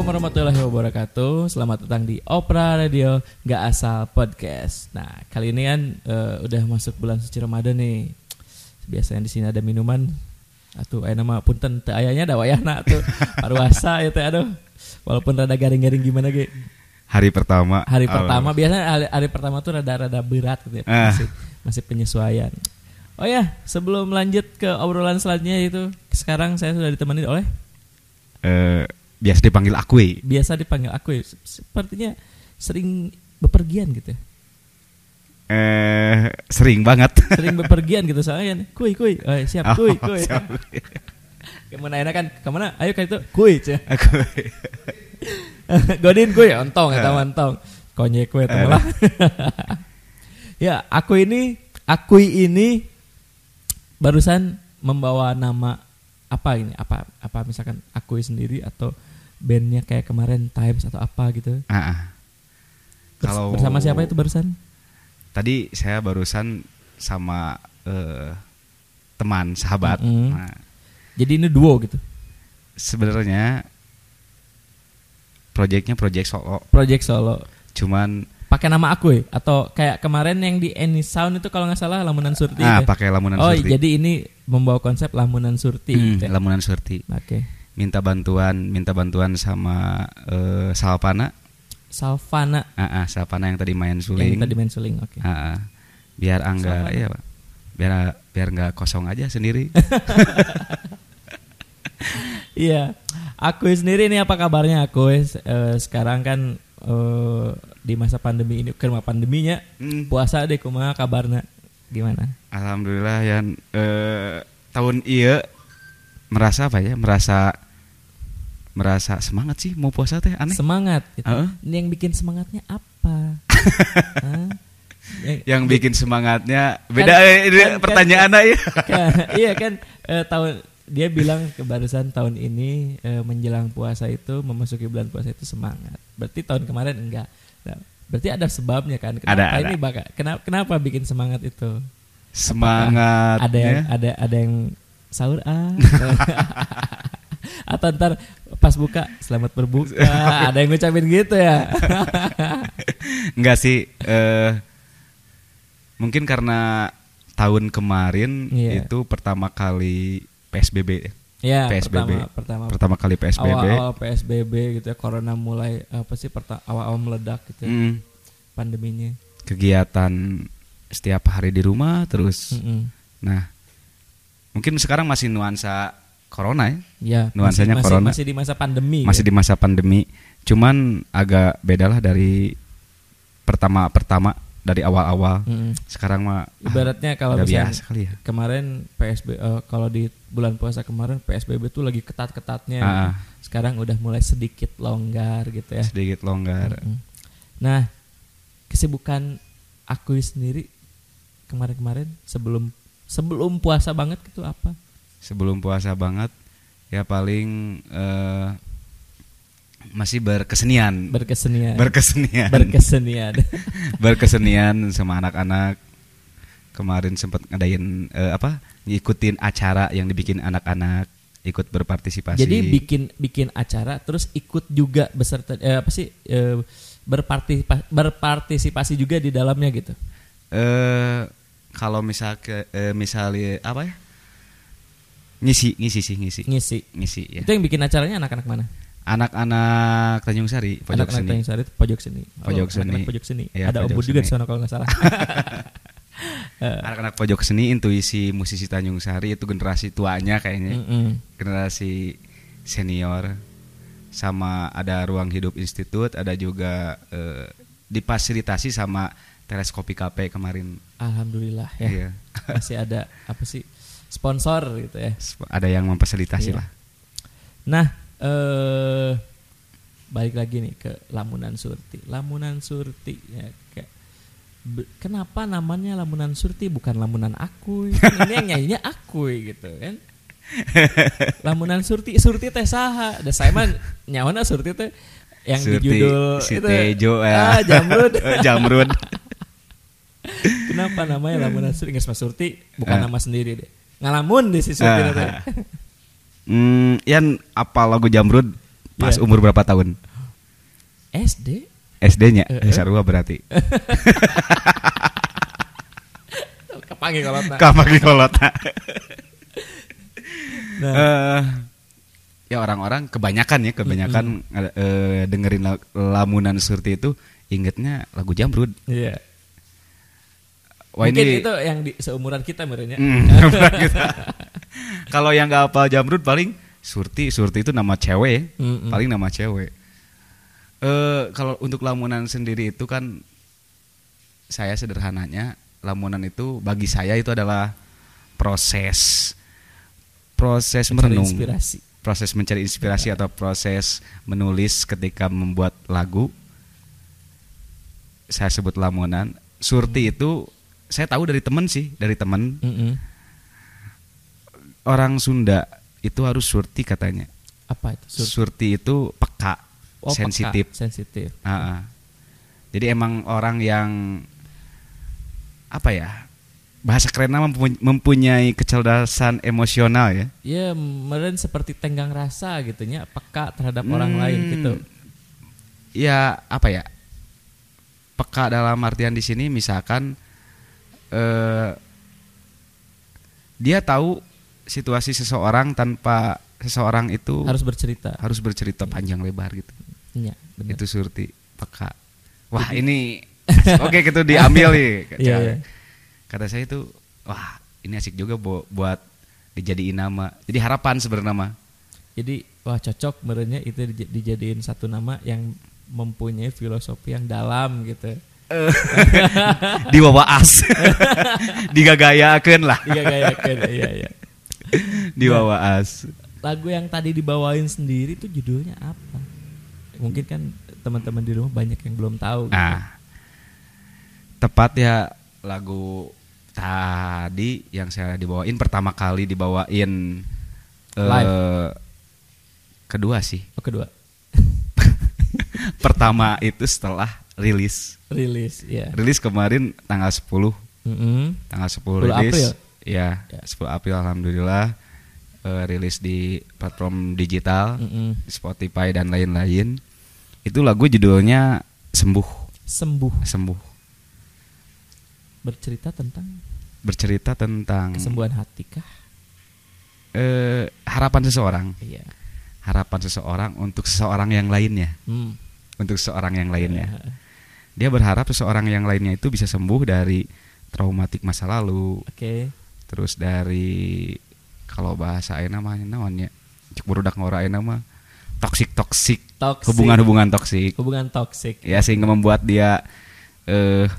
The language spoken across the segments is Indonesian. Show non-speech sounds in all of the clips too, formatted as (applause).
Assalamualaikum warahmatullahi wabarakatuh. Selamat datang di Opera Radio Gak Asal Podcast. Nah, kali ini kan eh, udah masuk bulan suci Ramadan nih. Biasanya di sini ada minuman. Atuh, aya nama punten teu ayahnya ada wayahna tuh. Paruasa (laughs) ya teh aduh. Walaupun rada garing-garing gimana ge. Hari pertama. Hari Oh. pertama biasanya hari, hari pertama tuh rada-rada berat gitu ya. Ah. Masih, masih penyesuaian. Oh ya, sebelum lanjut ke obrolan selanjutnya itu, sekarang saya sudah ditemani oleh Eh, biasa dipanggil Akui. biasa dipanggil aku ya. sepertinya sering bepergian gitu ya. Eh, sering banget. (laughs) sering bepergian gitu soalnya kan kuy kuy oh, siap (laughs) kuy Oh, kuy siap. ke mana enak kan ke mana ayo kan itu kuy cah (laughs) Akui. godin kuy ontong eta Eh. mah ontong konyek kuy Eh. malah ya aku ini akui ini barusan membawa nama apa ini apa apa misalkan akui sendiri atau bandnya kayak kemarin Times atau apa gitu Ah, ah. Kalau bersama siapa itu barusan Tadi saya barusan sama eh, teman sahabat. Mm-mm. Nah, jadi ini duo gitu sebenarnya proyeknya proyek solo, project solo cuman pakai nama aku ya atau kayak kemarin yang di Any Sound itu kalau nggak salah lamunan surti ah itu ya? pakai lamunan oh surti. jadi ini membawa konsep lamunan surti Hmm, gitu ya? lamunan surti. oke Minta bantuan, minta bantuan sama eh, Salpana. Salvana. Ah, ah, Salpana yang tadi main suling. yang tadi main suling oke. Ah, ah. biar angga ya Pak. biar biar nggak kosong aja sendiri. (laughs) Iya. Aku sendiri ini apa kabarnya? Aku eh, sekarang kan eh, di masa pandemi ini kerma pandeminya. Hmm, puasa deh kumaha kabarnya. Gimana? Alhamdulillah ya eh, tahun iya merasa apa ya? Merasa merasa semangat sih mau puasa teh aneh semangat gitu. Heeh. ini yang bikin semangatnya apa (laughs) Hah? Yang- yang bikin semangatnya beda Kan- eh, kan- kan- pertanyaannya ya (laughs) Kan, iya kan eh, tahun dia bilang ke barusan tahun ini eh, menjelang puasa itu memasuki bulan puasa itu semangat. Berarti tahun kemarin enggak. Nah, berarti ada sebabnya kan? Kenapa Ada, ada. ini bakal kenapa kenapa bikin semangat itu? semangatnya Ada yang ada ada yang sahur ah. (laughs) Atau ntar pas buka selamat berbuka (laughs) ada yang ngucapin gitu ya. (laughs) enggak sih eh, mungkin karena tahun kemarin Iya. itu pertama kali PSBB ya, PSBB. pertama pertama pertama kali PSBB awal-awal PSBB gitu ya corona mulai apa sih awal-awal meledak gitu ya, Mm, pandeminya. kegiatan setiap hari di rumah terus Mm-mm. nah mungkin sekarang masih nuansa corona ya Ya, Nuansanya masih, corona. masih, di masa pandemi. masih gitu. di masa pandemi cuman agak bedalah dari pertama pertama dari awal-awal Mm-mm. sekarang mah ah, Ibaratnya kalau misalnya biasa kali ya kemarin PSB eh, kalau di bulan puasa kemarin PSBB tuh lagi ketat-ketatnya. Ah, ah. Sekarang udah mulai sedikit longgar gitu ya. sedikit longgar Mm-mm. Nah, kesibukan aku sendiri kemarin-kemarin sebelum sebelum puasa banget gitu apa? Sebelum puasa banget ya paling eh, masih berkesenian Berkesenian. berkesenian Berkesenian. (laughs) berkesenian sama anak-anak kemarin sempat ngadain eh, apa ngikutin acara yang dibikin anak-anak ikut berpartisipasi Jadi bikin bikin acara terus ikut juga beserta eh, apa sih eh, berpartisipa- berpartisipasi juga di dalamnya gitu. eh kalau misal ke eh, misalnya apa ya ngisi ngisi sih ngisi Ngisi. ngisi ya Itu yang bikin acaranya anak-anak mana? anak-anak Tanjung Sari pojok anak-anak seni Tanjung Sari pojok seni. Pojok Oh, seni. anak-anak pojok seni. Iya, Ada pojok Om Bud juga di sana kalau nggak salah. (laughs) Eh, anak-anak pojok seni intuisi musisi Tanjung Sari itu generasi tuanya kayaknya mm-mm. generasi senior sama ada ruang hidup institut ada juga eh, difasilitasi sama teleskopi KP kemarin Alhamdulillah ya. Iya. Masih ada apa sih sponsor gitu ya. ada yang memfasilitasi Iya. lah Nah, eh balik lagi nih ke Lamunan Surti. Lamunan Surti ya kayak kenapa namanya Lamunan Surti bukan Lamunan Akuy? (laughs) Kan ini yang nyanyinya Akuy gitu kan. (laughs) Lamunan Surti, Surti teh saha? Da saya mah nyawana Surti teh yang di Surti judul si itu. Tejo ya. Ah, Jamrud. (laughs) Jamrud. Kenapa namanya Lamunan Surti? Nggak Surti bukan Ah. nama sendiri deh. Ngalamun di si Surti Ah, teh. ah. Hmm, Yan apa lagu Jamrud Pas Iya. umur berapa tahun? SD SD-nya Eh, eh, eh. sarua berarti. tak. Kamar di kolota. Nah, Eh, ya orang-orang kebanyakan ya kebanyakan eh, dengerin la- lamunan surti itu ingetnya lagu Jamrud. iya. Wah Mungkin ini itu yang di seumuran kita merenya. Hmm. (laughs) (laughs) Kalau yang nggak hafal Jamrud paling Surti, Surti itu nama cewek, Mm-mm. paling nama cewek. Eh kalau untuk lamunan sendiri itu kan saya sederhananya lamunan itu bagi saya itu adalah proses proses Mencari merenung, inspirasi. proses mencari inspirasi atau proses menulis ketika membuat lagu. Saya sebut lamunan. Surti itu saya tahu dari temen sih, dari temen Mm-mm. orang Sunda itu harus surti katanya. Apa itu? Sur- Surti itu peka, Oh, peka, sensitif. sensitif. Ah, ah. Jadi emang orang yang apa ya? Bahasa kerennya mempu- mempunyai kecerdasan emosional ya. Ya, meren seperti tenggang rasa gitu nya, peka terhadap orang Hmm. lain gitu. Ya apa ya? Peka dalam artian di sini misalkan eh dia tahu situasi seseorang tanpa seseorang itu Harus bercerita. harus bercerita panjang lebar gitu. Iya, benar. Itu surti peka. Wah ini (laughs) oke gitu diambil nih. Iya, iya. Kata saya itu wah ini asik juga bu- buat dijadiin nama. Jadi harapan sebenarnya nama. Jadi wah cocok merenya itu dij- dijadiin satu nama yang mempunyai filosofi yang dalam gitu. (laughs) Diwawaas. (laughs) Digagayakeun lah. Digagayakeun iya iya. Diwawaas. Lagu yang tadi dibawain sendiri tuh judulnya apa? Mungkin kan teman-teman di rumah banyak yang belum tahu. gitu. Nah, tepat ya lagu tadi yang saya dibawain pertama kali dibawain eh, Live. kedua sih. Oh, kedua (laughs) Pertama itu setelah rilis. rilis ya. Rilis kemarin tanggal 10 Mm-mm. tanggal 10 10 rilis. April. Ya, Ya. 10 April alhamdulillah eh, rilis di platform digital, Mm-mm. di Spotify dan lain-lain. Itu lagu judulnya Sembuh, Sembuh Sembuh. bercerita tentang Bercerita tentang kesembuhan hati kah? eh, harapan seseorang, Iya. harapan seseorang untuk seseorang yang lainnya, Hmm. untuk seseorang yang lainnya. Ya. Dia berharap seseorang yang lainnya itu bisa sembuh dari traumatik masa lalu, Oke. terus dari kalau bahasa ayeuna namanya naonnya cek burudak ngora ayeuna mah toksik toksik hubungan-hubungan toksik Hubungan toksik. ya sehingga membuat dia eh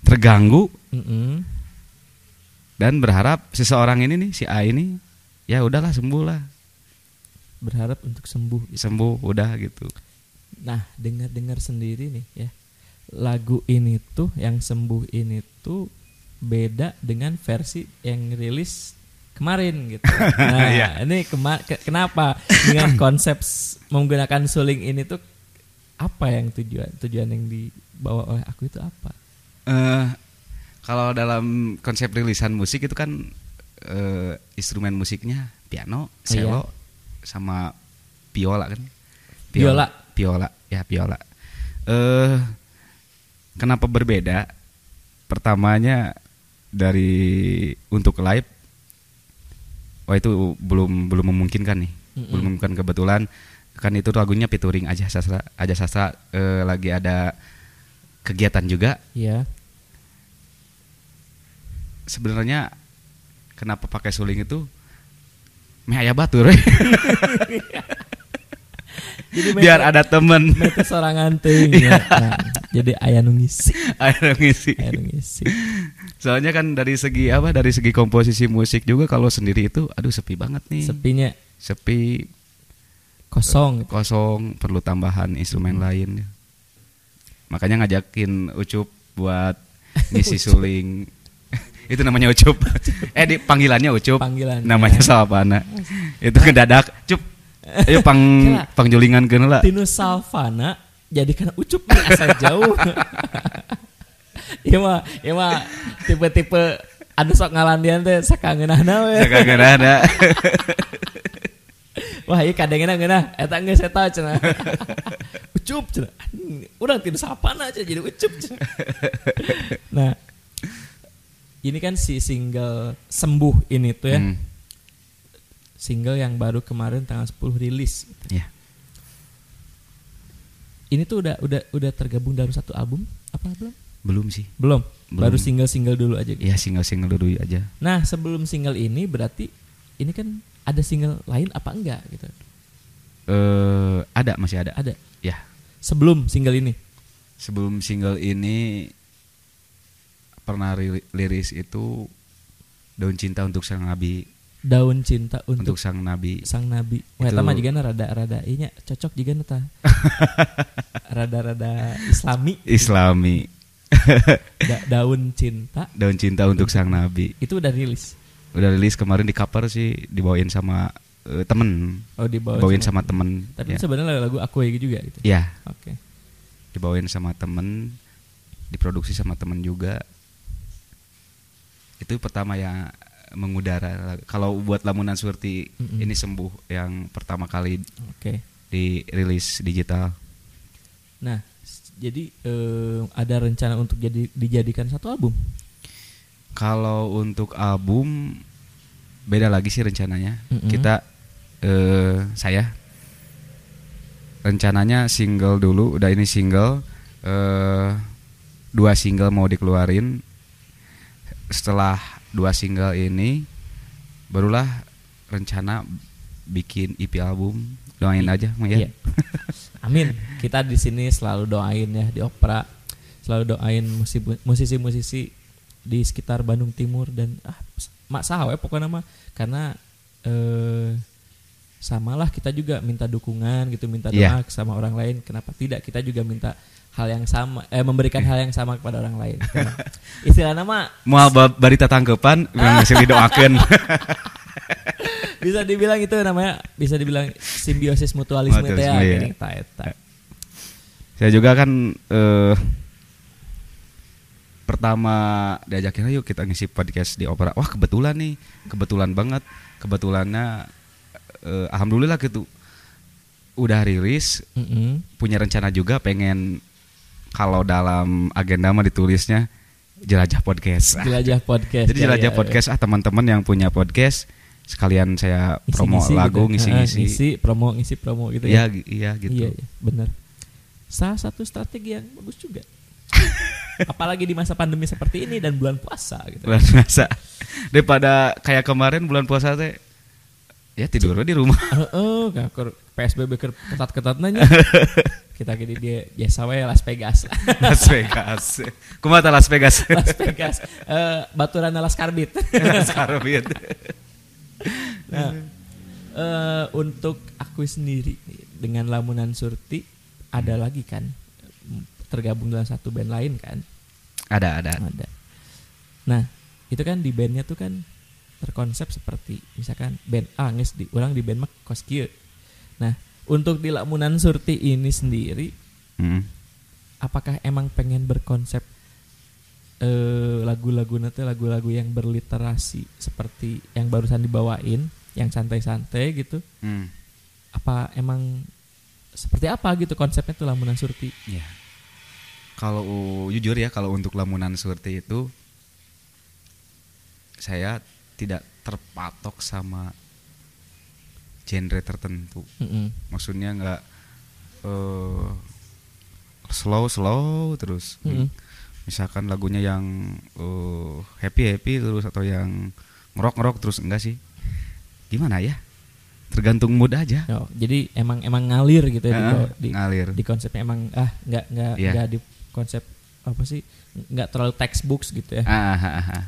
terganggu Mm-mm. dan berharap seseorang ini nih si A ini ya udahlah sembuh lah Berharap untuk sembuh. gitu. sembuh udah gitu Nah, dengar-dengar sendiri nih ya. Lagu ini tuh yang sembuh ini tuh beda dengan versi yang rilis kemarin gitu. (laughs) Nah, Iya. ini kema- ke- kenapa dengan (coughs) konsep menggunakan suling ini tuh apa yang tujuan tujuan yang dibawa oleh aku itu apa? eh kalau dalam konsep rilisan musik itu kan eh, instrumen musiknya piano, iya. cello, sama biola kan? Biola. Biola, ya biola. Eh kenapa berbeda? Pertamanya dari untuk live, wah itu belum belum memungkinkan nih, Mm-mm. belum memungkinkan kebetulan kan itu lagunya featuring aja sastra, aja sastra eh, lagi ada kegiatan juga Ya. sebenarnya kenapa pakai suling itu meh aya batur. (laughs) Jadi biar ada temen mete sorangan teuing (laughs) ya. Nah, jadi aya nu ngisi, ada (laughs) ngisi aya nu ngisi. soalnya kan dari segi apa dari segi komposisi musik juga kalau sendiri itu aduh sepi banget nih. Sepinya sepi. kosong. Kosong perlu tambahan instrumen lain. Makanya ngajakin ucup buat (laughs) ngisi suling. (laughs) Itu namanya ucup. Eh di panggilannya ucup. Panggilannya. namanya Salvana itu kedadak. Cup. Ayo pang pangjulingan lah. Tinu Salvana jadi karena ucup nih asal jauh. Iya (laughs) mah, iya mah tipe-tipe anu sok ngalandian teh sakangeunahna we. Ada (laughs) Wah, iya kadang-kadang geuna eta geus eta cenah. (laughs) ucup cenah. Urang tidak sapana aja jadi ucup cenah. Nah, ini kan si single sembuh ini tuh ya. Hmm, Single yang baru kemarin tanggal 10 rilis. ya. Ini tuh udah udah udah tergabung dalam satu album apa belum? Belum sih. Belum. Belum. Baru single-single dulu aja. gitu. Ya single-single dulu aja. Nah, sebelum single ini berarti ini kan ada single lain apa enggak gitu? Eh ada masih ada. Ada. Ya. Sebelum single ini. Sebelum single ini pernah ri- liris itu daun cinta untuk sang nabi Daun cinta untuk, untuk sang nabi. sang nabi. Wah, eta mah juga rada-rada inya cocok juga na tah. (laughs) Rada-rada islami. Islami. (laughs) Da- daun cinta daun cinta untuk sang nabi. itu udah rilis. Udah rilis kemarin di cover sih dibawain sama eh, temen. Oh, dibawa Dibawain sama temen. Tapi ya. sebenarnya lagu aku juga gitu. Ya, Oke. dibawain sama temen, diproduksi sama temen juga. Itu pertama ya mengudara. Kalau buat lamunan surti Mm-mm. ini sembuh yang pertama kali Oke. dirilis digital. Nah, jadi eh, ada rencana untuk jadi dijadikan satu album. Kalau untuk album beda lagi sih rencananya. Mm-mm. Kita eh saya rencananya single dulu, udah ini single eh dua single mau dikeluarin. Setelah dua single ini barulah rencana bikin EP album. Doain aja, ya. Iya. (laughs) Amin. Kita di sini selalu doain ya di opera, selalu doain musi- musisi-musisi di sekitar Bandung Timur dan ah mak sahawe pokoknya mah karena eh samalah kita juga minta dukungan gitu, minta doa Iya. sama orang lain. Kenapa tidak kita juga minta hal yang sama eh memberikan hal yang sama kepada orang lain. (laughs) Istilah nama Mau barita tangkepan yang ngasih didoakeun. (laughs) bisa dibilang itu namanya bisa dibilang simbiosis mutualisme teh ya, iya. gini, eta, eta. Saya juga kan eh pertama diajakin ayo kita ngisi podcast di opera. Wah, kebetulan nih, kebetulan banget. Kebetulannya eh, alhamdulillah gitu. Udah rilis, Mm-mm. punya rencana juga pengen kalau dalam agenda mah ditulisnya jelajah podcast. Jelajah podcast. Jadi ya, jelajah ya, podcast ah teman-teman yang punya podcast sekalian saya Ngisi-ngisi promo lagu gitu. ngisi-ngisi. Ah, ngisi promo ngisi promo gitu Iya, ya. gi- iya gitu. Iya, iya, benar. Salah satu strategi yang bagus juga. (laughs) Apalagi di masa pandemi seperti ini dan bulan puasa gitu. bulan puasa daripada kayak kemarin bulan puasa teh ya tidur di rumah (laughs) Heeh, uh, keur PSBB ketat-ketat nanya. (laughs) Kita gini dia biasa we Las Vegas. (laughs) Las Vegas kumata Las Vegas Las Vegas. Eh baturan Las Karbit. Skarbit Nah, eh, untuk aku sendiri dengan lamunan surti ada lagi kan tergabung dalam satu band lain kan ada ada ada. Nah itu kan di bandnya tuh kan terkonsep seperti misalkan band A nges di orang di band mah kos kieu. Nah untuk di lamunan surti ini sendiri Hmm. apakah emang pengen berkonsep eh lagu-lagu nanti lagu-lagu yang berliterasi seperti yang barusan dibawain yang santai-santai gitu Hmm. apa emang seperti apa gitu konsepnya tuh lamunan surti Ya. Kalau jujur ya kalau untuk lamunan seperti itu saya tidak terpatok sama genre tertentu. Mm-mm. Maksudnya nggak eh slow slow terus. Mm-mm. Misalkan lagunya yang eh, happy happy terus atau yang ngerok ngerok terus enggak sih? Gimana ya? Tergantung mood aja. Oh, jadi emang emang ngalir gitu ya di, Heeh, di, ngalir. di konsepnya emang ah nggak nggak Iya. nggak di konsep apa sih nggak terlalu textbooks gitu ya Ah, ah, ah, ah.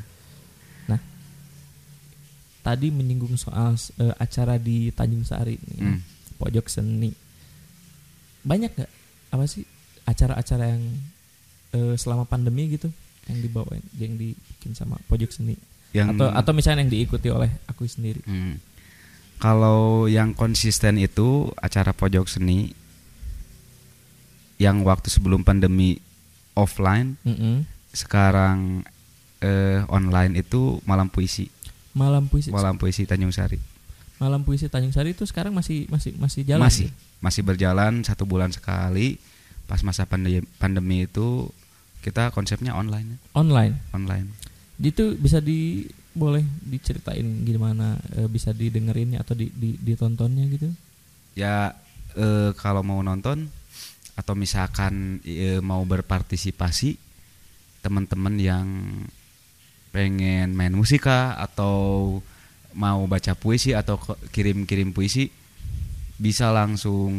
Tadi menyinggung soal eh, acara di Tanjung Sari nih, Hmm. pojok seni banyak nggak apa sih acara-acara yang eh, selama pandemi gitu yang dibawain yang dibikin sama pojok seni Yang atau atau misalnya yang diikuti oleh aku sendiri Hmm. Kalau yang konsisten itu acara pojok seni yang waktu sebelum pandemi offline, Mm-mm. sekarang eh, online itu malam puisi, malam puisi malam puisi Tanjung Sari. Malam Puisi Tanjung Sari itu sekarang masih masih masih jalan. masih ya? masih berjalan satu bulan sekali pas masa pandemi pandemi itu kita konsepnya online online. online Itu bisa di boleh diceritain gimana eh, bisa didengerinnya atau di, di ditontonnya gitu. ya eh, kalau mau nonton atau misalkan eh, mau berpartisipasi teman-teman yang pengen main musika atau mau baca puisi atau kirim-kirim puisi bisa langsung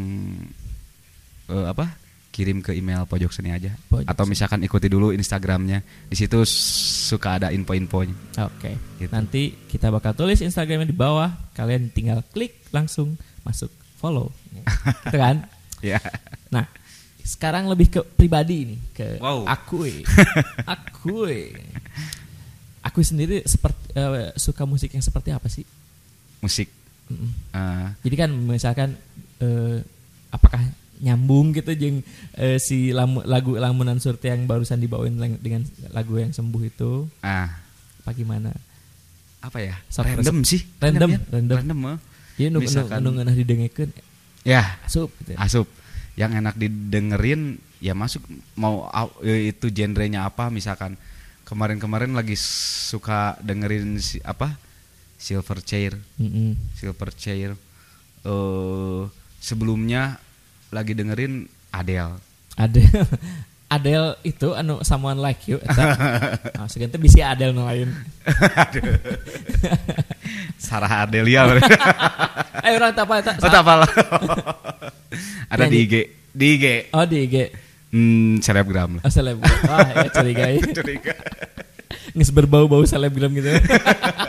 eh, apa kirim ke email pojok seni aja Pojok atau Seni. misalkan ikuti dulu instagramnya di situ suka ada info-infonya Oke. Gitu. Nanti kita bakal tulis Instagramnya di bawah. Kalian tinggal klik langsung masuk follow. (laughs) gitu kan? ya Nah, sekarang lebih ke pribadi nih, ke Wow. aku. eh. (laughs) aku. Aku sendiri seperti eh, suka musik yang seperti apa sih? musik Mm-mm. eh, Jadi kan misalkan eh, apakah nyambung gitu jeung eh, si lamu- lagu lamunan surti yang barusan dibawain dengan lagu yang sembuh itu ah apa gimana? apa ya Sok random sih Random, ya? random. random eh. Jadi nu nu ngeunah didengekeun ya asup gitu. asup yang enak didengerin ya masuk mau au- itu genrenya apa misalkan kemarin-kemarin lagi suka dengerin si, apa Silver Chair Mm-mm. Silver Chair eh sebelumnya lagi dengerin Adele Adele (laughs) Adele itu anu someone like you. (laughs) Nah, seganti bisa Adele nu lain. (laughs) Sarah Adelia Eh orang tak apa oh, tak apa ada di. IG di IG Oh di IG. Hmm, selebgram lah Oh selebgram. Wah ya curiga ya. (laughs) Curiga. Nges berbau-bau selebgram gitu.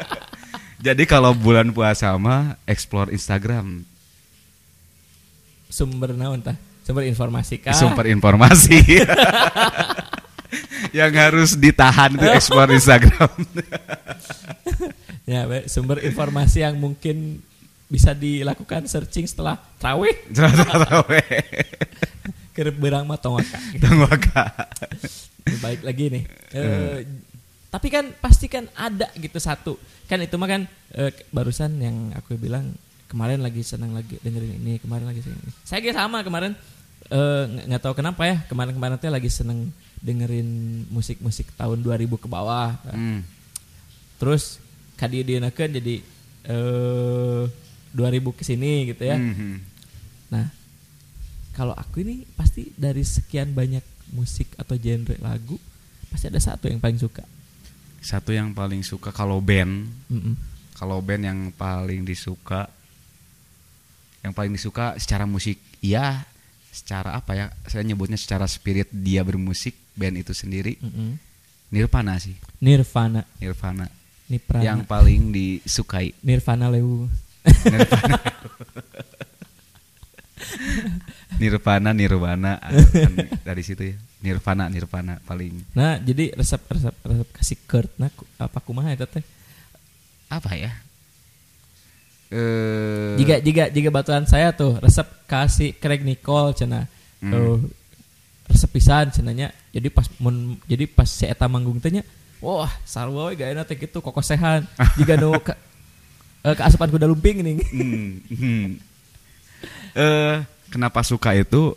(laughs) jadi kalau bulan puasa mah explore Instagram Sumber naon tah? Sumber informasi kah? sumber informasi (laughs) yang harus ditahan itu explore Instagram. Ya, sumber informasi yang mungkin bisa dilakukan searching setelah traweh ke berang mah tong waka. Tunggu Kak. (laughs) Baik lagi nih. Eh, tapi kan pasti kan ada gitu satu. Kan itu mah kan eh, barusan yang aku bilang kemarin lagi senang lagi dengerin ini, kemarin lagi senang ini. Saya juga sama kemarin nggak nggak tahu kenapa ya, kemarin-kemarin tuh lagi seneng dengerin musik-musik tahun 2000 ke bawah. Hmm. Terus kadi dienakeun jadi eh 2000 ke sini gitu ya. Mhm. Nah, kalau aku ini pasti dari sekian banyak musik atau genre lagu pasti ada satu yang paling suka. Satu yang paling suka kalau band, Mm-mm. kalau band yang paling disuka yang paling disuka secara musik iya, secara apa ya? Saya nyebutnya secara spirit dia bermusik band itu sendiri Mm-mm. Nirvana sih, Nirvana, Nirvana. Niprana, Yang paling disukai Nirvana Lewu. Nirvana. (laughs) Nirvana, Nirvana kan dari situ ya. Nirvana, Nirvana paling Nah, jadi resep resep resep kasih Kurt nah ku- apa kumaha eta teh? apa ya? Eh Jika jika jika batuan saya tuh resep kasih Craig Nicole cenah. Hmm. Tuh resep pisan cenanya. Jadi pas mun jadi pas si eta manggung teh nya, wah sarua we gaena teh kitu kokosehan. (laughs) Jika nu ka, eh, keasupan kuda lumping nih. hmm, hmm. (laughs) Eh, kenapa suka itu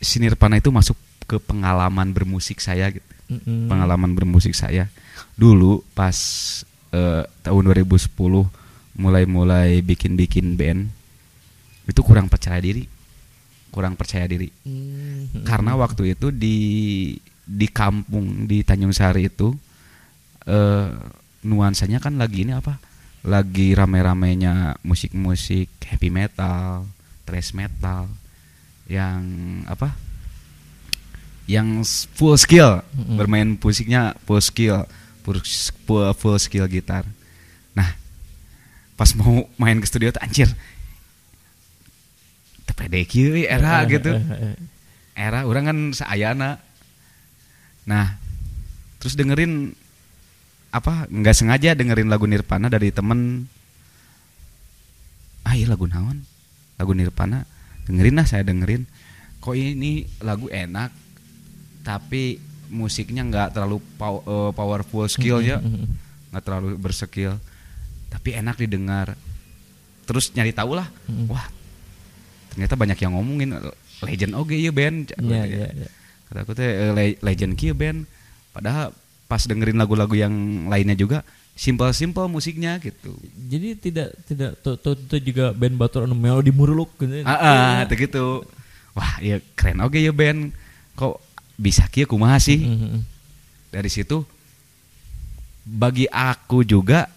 si Nirvana itu masuk ke pengalaman bermusik saya gitu. Mm-mm. Pengalaman bermusik saya. Dulu pas eh, tahun 2010 mulai-mulai bikin-bikin band itu kurang percaya diri. Kurang percaya diri. Mm. Karena waktu itu di di kampung di Tanjung Sari itu eh nuansanya kan lagi ini apa? Lagi rame-ramenya musik-musik heavy metal, thrash metal yang apa? Yang full skill, Mm-mm. bermain musiknya full skill, full, full, skill gitar. Nah, pas mau main ke studio tuh anjir. We era Eh, gitu eh, eh, eh. era orang kan seayana nah terus dengerin apa nggak sengaja dengerin lagu Nirvana dari temen ah iya lagu naon lagu Nirvana dengerin lah saya dengerin kok ini lagu enak tapi musiknya nggak terlalu pow- eh, powerful skill ya Mm-mm. nggak terlalu berskill tapi enak didengar terus nyari tahu lah Mm. wah ternyata banyak yang ngomongin legend oke ya band iya, iya. kata aku teh eh, le- legend kieu band padahal pas dengerin lagu-lagu yang lainnya juga simpel-simpel musiknya gitu. Jadi tidak tidak tuh juga band batur anu melodi muruluk gitu. ah ah teh gitu. Wah iya keren oke ya band. Kok bisa kieu kumaha sih? Mhm. dari situ bagi aku juga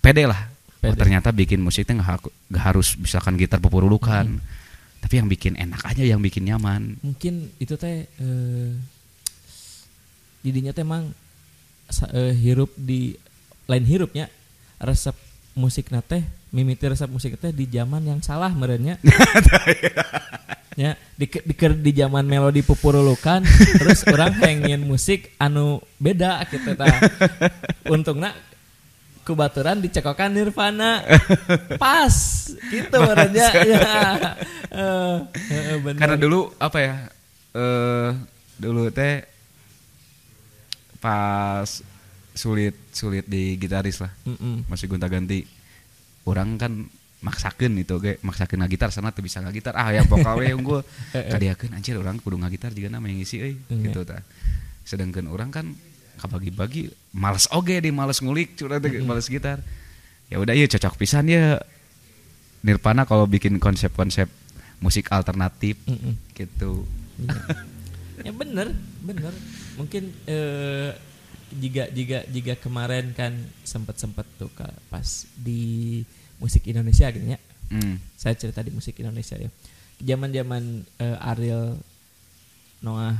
pede lah. Oh, Pede. ternyata bikin musiknya nggak nggak harus misalkan gitar pepurulukan tapi yang bikin enak aja yang bikin nyaman. Mungkin itu teh eh, jadinya teh emang eh, hirup di lain hirupnya resep musik teh mimiti resep musik teh di zaman yang salah merenya (laughs) ya di di, di zaman melodi pupurulukan (laughs) terus orang pengen musik anu beda gitu tah untungnya kubaturan dicekokan Nirvana. Pas gitu merenya ya. Eh, eh, bener. karena dulu apa ya eh dulu teh pas sulit sulit di gitaris lah Mm-mm. masih gonta ganti orang kan maksakeun itu ge maksakeun ngagitar sana tuh bisa ngagitar ah yang vokal we (laughs) unggul Eh, eh. kadiakeun anjir orang kudu ngagitar juga nama yang ngisi euy Iya. gitu tah sedangkan orang kan kabagi-bagi males oge di males ngulik curang teh males gitar ya udah iya cocok pisan ya Nirvana kalau bikin konsep-konsep musik alternatif Mm-mm. gitu Iya. (laughs) ya bener bener mungkin eh, jika jika jika kemarin kan sempet sempet tuh Kak, pas di musik Indonesia gitu ya hmm. saya cerita di musik Indonesia ya zaman zaman eh, Ariel Noah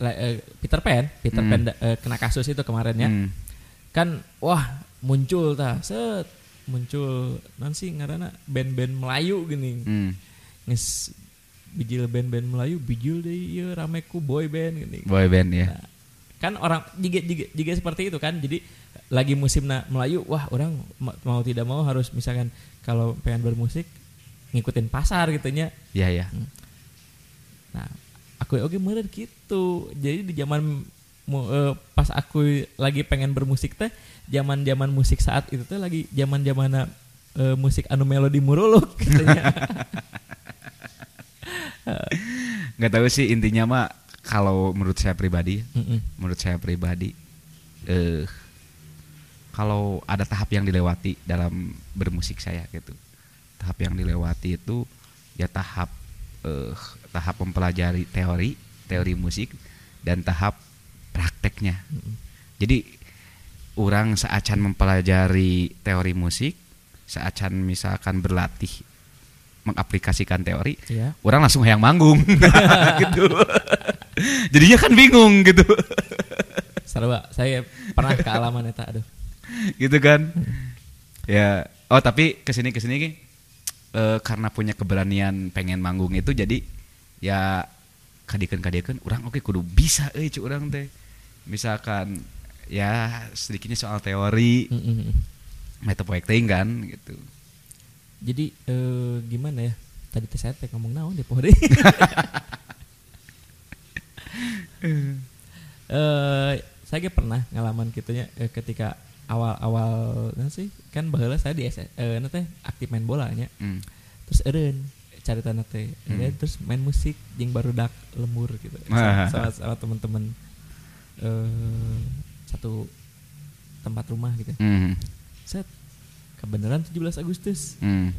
eh, Peter Pan Peter Hmm. Pan da- eh, kena kasus itu kemarin ya Hmm. kan wah muncul tah set muncul nanti ngarana band-band Melayu gini Hmm. nges bijil band-band Melayu bijil deh iya rameku boy band gini. Boy band ya Nah, kan orang juga, juga, juga seperti itu kan jadi lagi musim na- Melayu wah orang ma- mau tidak mau harus misalkan kalau pengen bermusik ngikutin pasar gitunya. Ya ya nah aku oke meren gitu jadi di zaman eh, pas aku lagi pengen bermusik teh zaman zaman musik saat itu teh lagi zaman zaman musik anu melodi muruluk gitunya (laughs) nggak tahu sih intinya mah kalau menurut saya pribadi Mm-mm. menurut saya pribadi eh kalau ada tahap yang dilewati dalam bermusik saya gitu tahap yang dilewati itu ya tahap eh tahap mempelajari teori teori musik dan tahap prakteknya Mm-mm. jadi orang seacan mempelajari teori musik seacan misalkan berlatih mengaplikasikan teori ya orang langsung yang manggung. (laughs) Gitu. Jadinya kan bingung gitu. Pak. saya pernah kealaman eta aduh. Gitu kan? Ya oh tapi ke sini ke sini eh, karena punya keberanian pengen manggung itu jadi ya kadikan kadikan orang oke kudu bisa eh cu orang teh. Misalkan ya sedikitnya soal teori. Mm-mm. metapoeting kan gitu jadi eh, gimana ya tadi teh saya teh ngomong naon di pohon (laughs) eh saya ge pernah ngalaman gitunya eh, ketika awal-awal nah sih kan baheula saya di S eh na teh aktif main bola nya Hmm. terus eureun cari tanah teh Hmm. Ya, terus main musik jeung barudak lembur gitu (laughs) Wah. sama, sama, sama teman-teman eh satu tempat rumah gitu Hmm. set kebenaran 17 Agustus Hmm.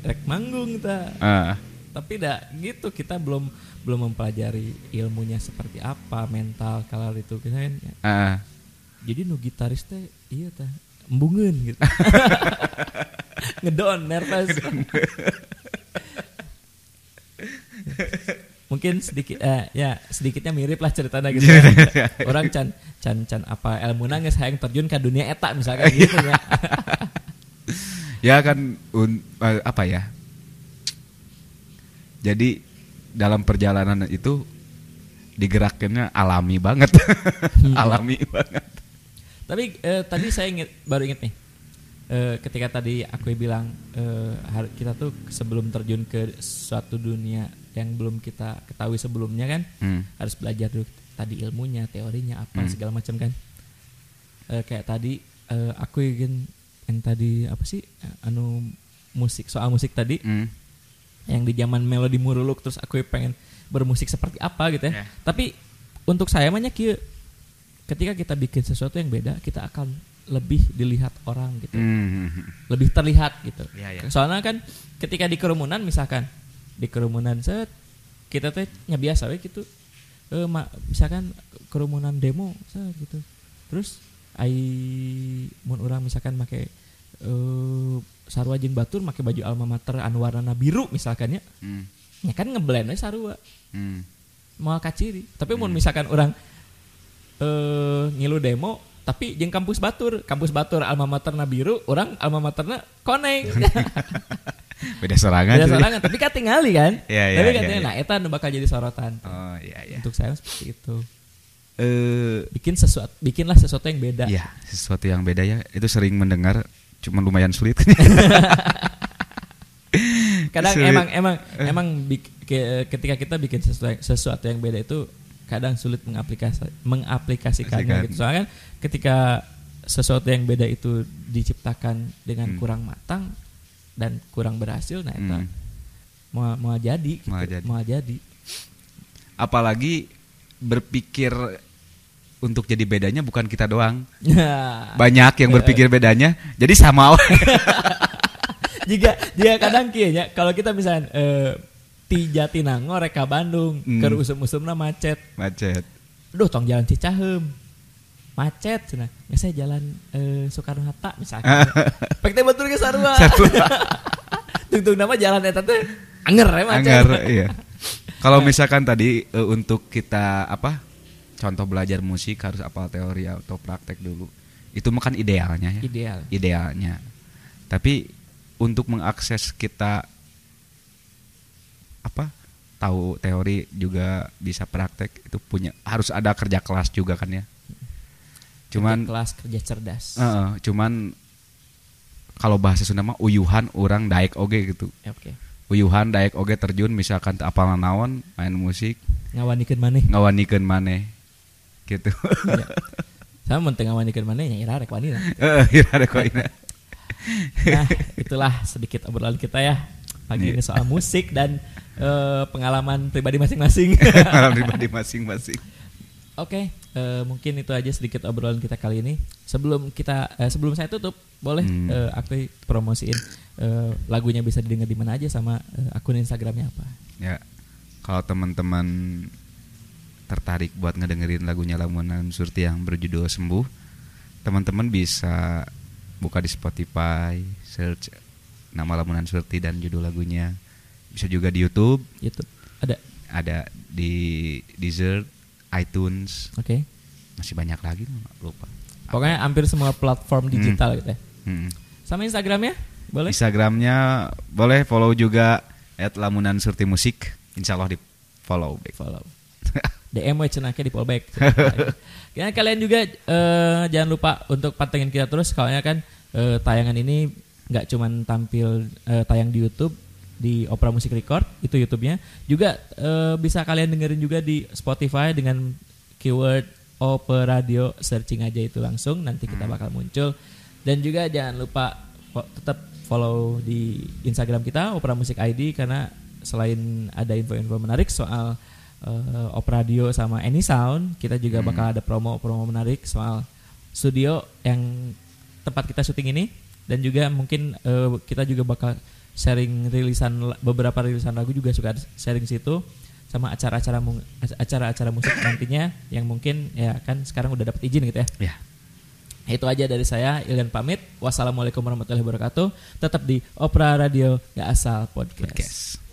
rek manggung ta Ah. tapi dah gitu kita belum belum mempelajari ilmunya seperti apa mental kalau itu kan. Ah. jadi nu gitaris teh iya tah embungeun gitu (laughs) ngedon nervous (laughs) mungkin sedikit eh, ya sedikitnya mirip lah ceritanya gitu ya. orang can can can apa ilmu nangis hayang terjun ke dunia eta misalkan gitu ya (laughs) ya kan un- eh, apa ya jadi dalam perjalanan itu digerakannya alami banget (laughs) alami banget Tapi eh, tadi saya inget baru inget nih. Eh, ketika tadi aku bilang eh, kita tuh sebelum terjun ke suatu dunia yang belum kita ketahui sebelumnya kan Hmm. harus belajar dulu tadi ilmunya, teorinya apa Hmm. segala macam kan. Eh, kayak tadi eh, aku ingin yang tadi apa sih anu musik soal musik tadi Hmm. yang di zaman melodi muruluk terus aku pengen bermusik seperti apa gitu ya. Ya. Tapi untuk saya banyak kieu ketika kita bikin sesuatu yang beda, kita akan lebih dilihat orang gitu. Hmm. Lebih terlihat gitu. Ya, ya. Soalnya kan ketika di kerumunan misalkan di kerumunan set kita teh nya biasa we gitu. Eh ma- misalkan kerumunan demo set gitu. Terus ai mun urang misalkan make eh sarua jeung batur make baju alma mater anu warna biru misalkan ya Hmm. ya kan ngeblend we sarua Hmm. mau kaciri tapi mau misalkan orang eh ngilu demo tapi jeung kampus batur kampus batur alma materna biru orang alma materna koneng (laughs) Beda serangan. beda tuh. sorangan tapi katingali kan (laughs) Iya, iya, tapi iya, katanya iya. nah eta bakal jadi sorotan Oh iya iya. untuk saya seperti itu Eh bikin sesuatu bikinlah sesuatu yang beda Iya, sesuatu yang beda ya. Itu sering mendengar, cuman lumayan sulit. (laughs) kadang Sulit. emang emang Eh. emang ketika kita bikin sesuatu, sesuatu yang beda itu kadang sulit mengaplikasi mengaplikasikannya Aplikasikan. gitu soalnya kan ketika sesuatu yang beda itu diciptakan dengan Hmm. kurang matang dan kurang berhasil nah itu Hmm. mau mau jadi gitu. Mau jadi. mau jadi Apalagi berpikir untuk jadi bedanya bukan kita doang. Nah, Banyak yang berpikir bedanya, jadi sama. (laughs) jika jika kadang kieu nya kalau kita misalnya eh, ti Jatinangor reka Bandung Hmm. keur usum-usumna macet Macet. Duh tong jalan Cicahem macet cenah. Nggak saya jalan eh, Soekarno Hatta misalkan. (laughs) Pek teh betul ke sarua. Tungtung (laughs) nama jalan eta teh anger ya macet. Anggar, iya. Kalau misalkan tadi eh, untuk kita apa? Contoh belajar musik harus apal teori atau praktek dulu. Itu mah kan idealnya ya. Ideal. Idealnya. Tapi untuk mengakses kita apa? Tahu teori juga bisa praktek itu punya harus ada kerja kelas juga kan ya. Cuman Kerja kelas kerja cerdas. Heeh, cuman kalau bahasa Sunda mah uyuhan orang daek oge gitu. Oke. Uyuhan daek oge terjun misalkan apal naon main musik Ngawanikeun maneh. ngawanikeun maneh gitu. Ya. Sama mun teu ngawanikeun maneh nya ira rek wani lah. Heeh, ira ada koina. Nah, itulah sedikit obrolan kita ya pagi Iya. ini soal musik dan eh, pengalaman pribadi masing-masing. (laughs) Alam pribadi masing-masing. Oke, eh, mungkin itu aja sedikit obrolan kita kali ini. Sebelum kita eh, sebelum saya tutup, boleh Hmm. eh, aku promosiin eh, lagunya bisa didengar di mana aja sama eh, akun Instagramnya apa. Ya. Kalau teman-teman tertarik buat ngedengerin lagunya Lamunan Surti yang berjudul Sembuh, teman-teman bisa buka di Spotify, search nama Lamunan Surti dan judul lagunya. Bisa juga di YouTube, YouTube ada. ada di Deezer, iTunes, Oke. masih banyak lagi lupa. Pokoknya hampir semua platform digital gitu ya. Hmm. Sama Instagramnya boleh? Instagramnya boleh follow juga at Lamunan Surti Musik, Insya Allah di follow baik. Follow. (laughs) DM we cenahnya di Polback. Karena kalian juga eh, jangan lupa untuk pantengin kita terus. Soalnya kan eh, tayangan ini nggak cuman tampil eh, tayang di YouTube di Opera Music Record itu YouTube-nya juga eh, bisa kalian dengerin juga di Spotify dengan keyword Opera Radio searching aja itu langsung nanti kita bakal muncul dan juga jangan lupa tetap follow di Instagram kita Opera Musik ID karena selain ada info-info menarik soal eh, Opera Radio sama Any Sound kita juga bakal ada promo-promo menarik soal studio yang tempat kita syuting ini dan juga mungkin eh, kita juga bakal sharing rilisan beberapa rilisan lagu juga suka sharing situ sama acara-acara acara-acara musik (coughs) nantinya yang mungkin ya kan sekarang udah dapat izin gitu ya. Ya. Itu aja dari saya Ilgan pamit. Wassalamualaikum warahmatullahi wabarakatuh. Tetap di Opera Radio Gak Asal Podcast. Podcast.